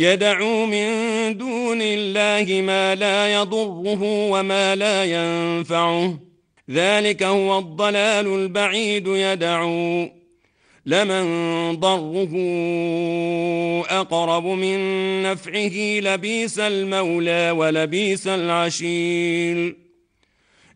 يدعو من دون الله ما لا يضره وما لا ينفعه. ذلك هو الضلال البعيد يدعو. لمن ضره أقرب من نفعه لبيس المولى ولبيس العشير.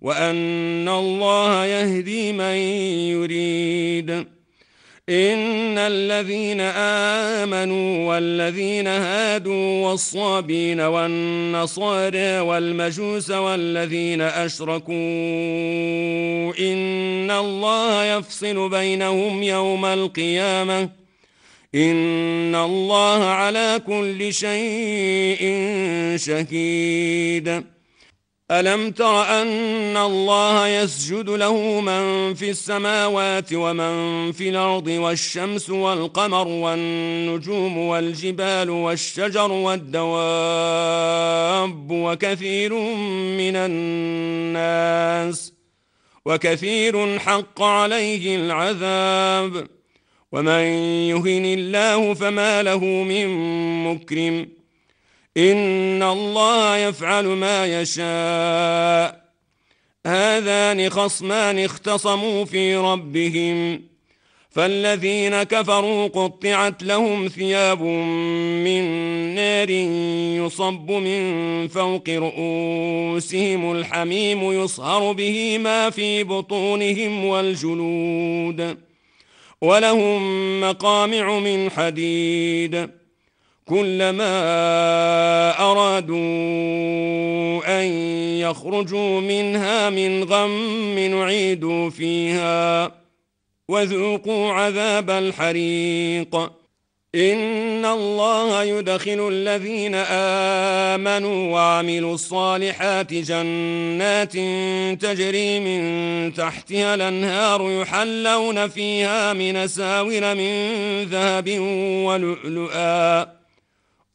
وأن الله يهدي من يريد. إن الذين آمنوا والذين هادوا والصابين والنصارى والمجوس والذين أشركوا إن الله يفصل بينهم يوم القيامة. إن الله على كل شيء شهيد. ألم تر أن الله يسجد له من في السماوات ومن في الأرض والشمس والقمر والنجوم والجبال والشجر والدواب وكثير من الناس وكثير حق عليه العذاب ومن يهن الله فما له من مكرم إن الله يفعل ما يشاء. هذان خصمان اختصموا في ربهم. فالذين كفروا قطعت لهم ثياب من نار يصب من فوق رؤوسهم الحميم يصهر به ما في بطونهم والجلود ولهم مقامع من حديد. كلما أرادوا أن يخرجوا منها من غم نعيدوا فيها وذوقوا عذاب الحريق. إن الله يدخل الذين آمنوا وعملوا الصالحات جنات تجري من تحتها الأنهار يحلون فيها من ساور من ذهب ولؤلؤا.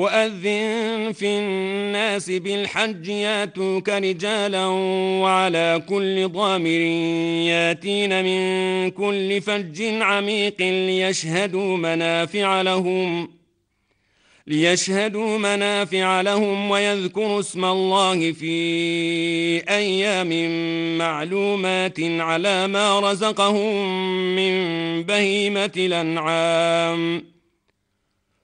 وأذن في الناس بالحج ياتوك رجالا وعلى كل ضامر ياتين من كل فج عميق ليشهدوا منافع لهم ليشهدوا منافع لهم ويذكروا اسم الله في أيام معلومات على ما رزقهم من بهيمة الأنعام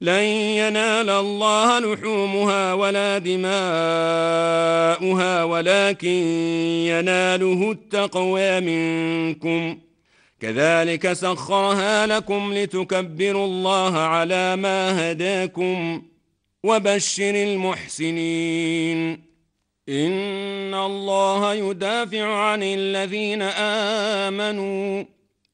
لن ينال الله لحومها ولا دماؤها ولكن يناله التقوى منكم. كذلك سخرها لكم لتكبروا الله على ما هداكم وبشر المحسنين. إن الله يدافع عن الذين آمنوا.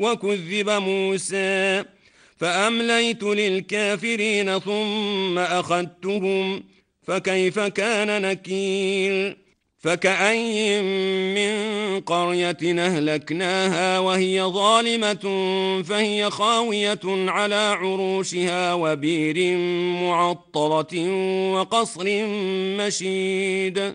وكذب موسى فأمليت للكافرين ثم أخذتهم فكيف كان نكير؟ فكأي من قرية أهلكناها وهي ظالمة فهي خاوية على عروشها وبير معطرة وقصر مشيد.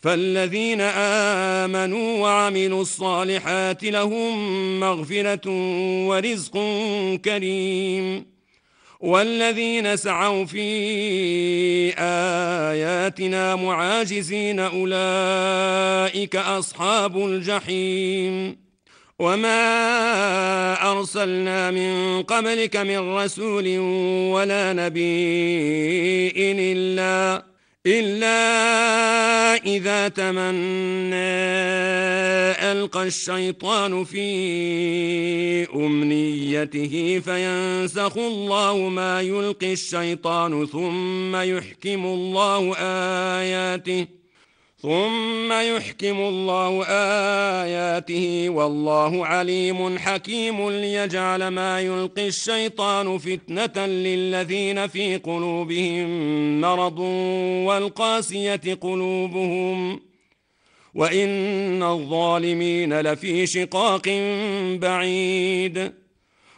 فالذين آمنوا وعملوا الصالحات لهم مغفرة ورزق كريم. والذين سعوا في آياتنا معاجزين أولئك أصحاب الجحيم. وما أرسلنا من قبلك من رسول ولا نبي إلا إلا إذا تمنى ألقى الشيطان في أمنيته فينسخ الله ما يلقي الشيطان ثم يحكم الله آياته ثم يحكم الله آياته والله عليم حكيم ليجعل ما يلقي الشيطان فتنة للذين في قلوبهم مرض والقاسية قلوبهم وإن الظالمين لفي شقاق بعيد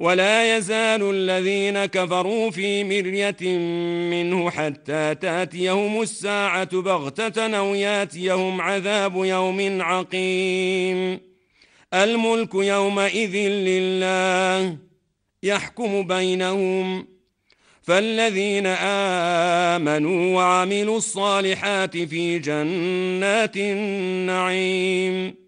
ولا يزال الذين كفروا في مرية منه حتى تأتيهم الساعة بغتة أو يأتيهم عذاب يوم عقيم. الملك يومئذ لله يحكم بينهم. فالذين آمنوا وعملوا الصالحات في جنات النعيم.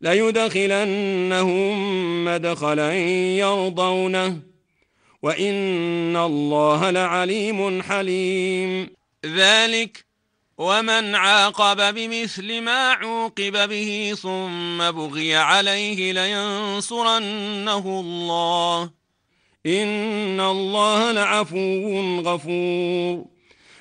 ليدخلنهم مدخلا يرضونه وإن الله لعليم حليم ذلك ومن عاقب بمثل ما عوقب به ثم بغي عليه لينصرنه الله إن الله لعفو غفور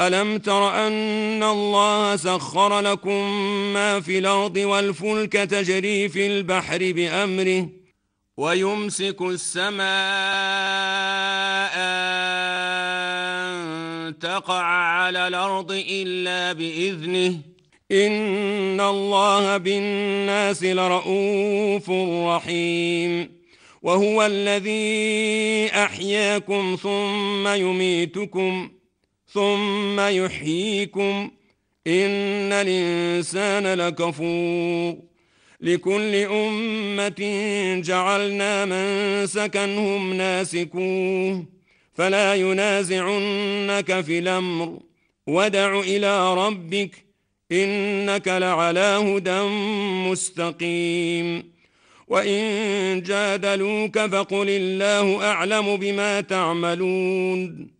ألم تر أن الله سخر لكم ما في الأرض والفلك تجري في البحر بأمره ويمسك السماء أن تقع على الأرض إلا بإذنه إن الله بالناس لرؤوف رحيم وهو الذي أحياكم ثم يميتكم ثم يحييكم إن الإنسان لكفور لكل أمة جعلنا من سكنهم ناسكوه فلا ينازعنك في الأمر ودع إلى ربك إنك لعلى هدى مستقيم وإن جادلوك فقل الله أعلم بما تعملون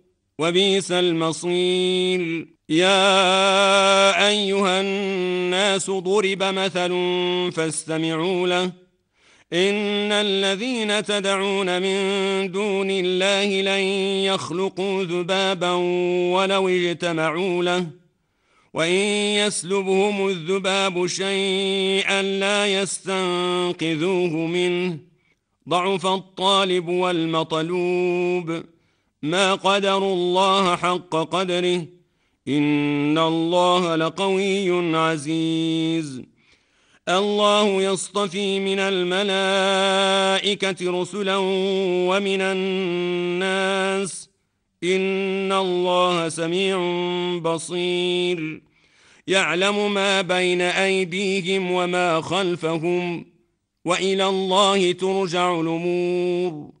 وبئس المصير. يا أيها الناس ضرب مثل فاستمعوا له. إن الذين تدعون من دون الله لن يخلقوا ذبابا ولو اجتمعوا له. وإن يسلبهم الذباب شيئا لا يستنقذوه منه. ضعف الطالب والمطلوب. ما قدر الله حق قدره إن الله لقوي عزيز. الله يصطفي من الملائكة رسلا ومن الناس إن الله سميع بصير. يعلم ما بين أيديهم وما خلفهم وإلى الله ترجع الأمور.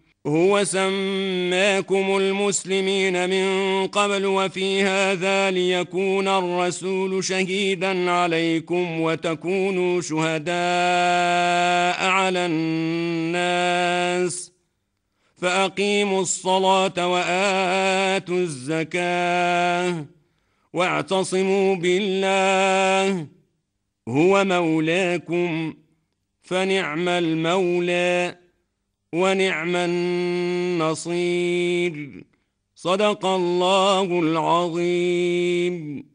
هو سماكم المسلمين من قبل وفي هذا ليكون الرسول شهيدا عليكم وتكونوا شهداء على الناس. فأقيموا الصلاة وآتوا الزكاة واعتصموا بالله. هو مولاكم فنعم المولى. ونعم النصير. صدق الله العظيم.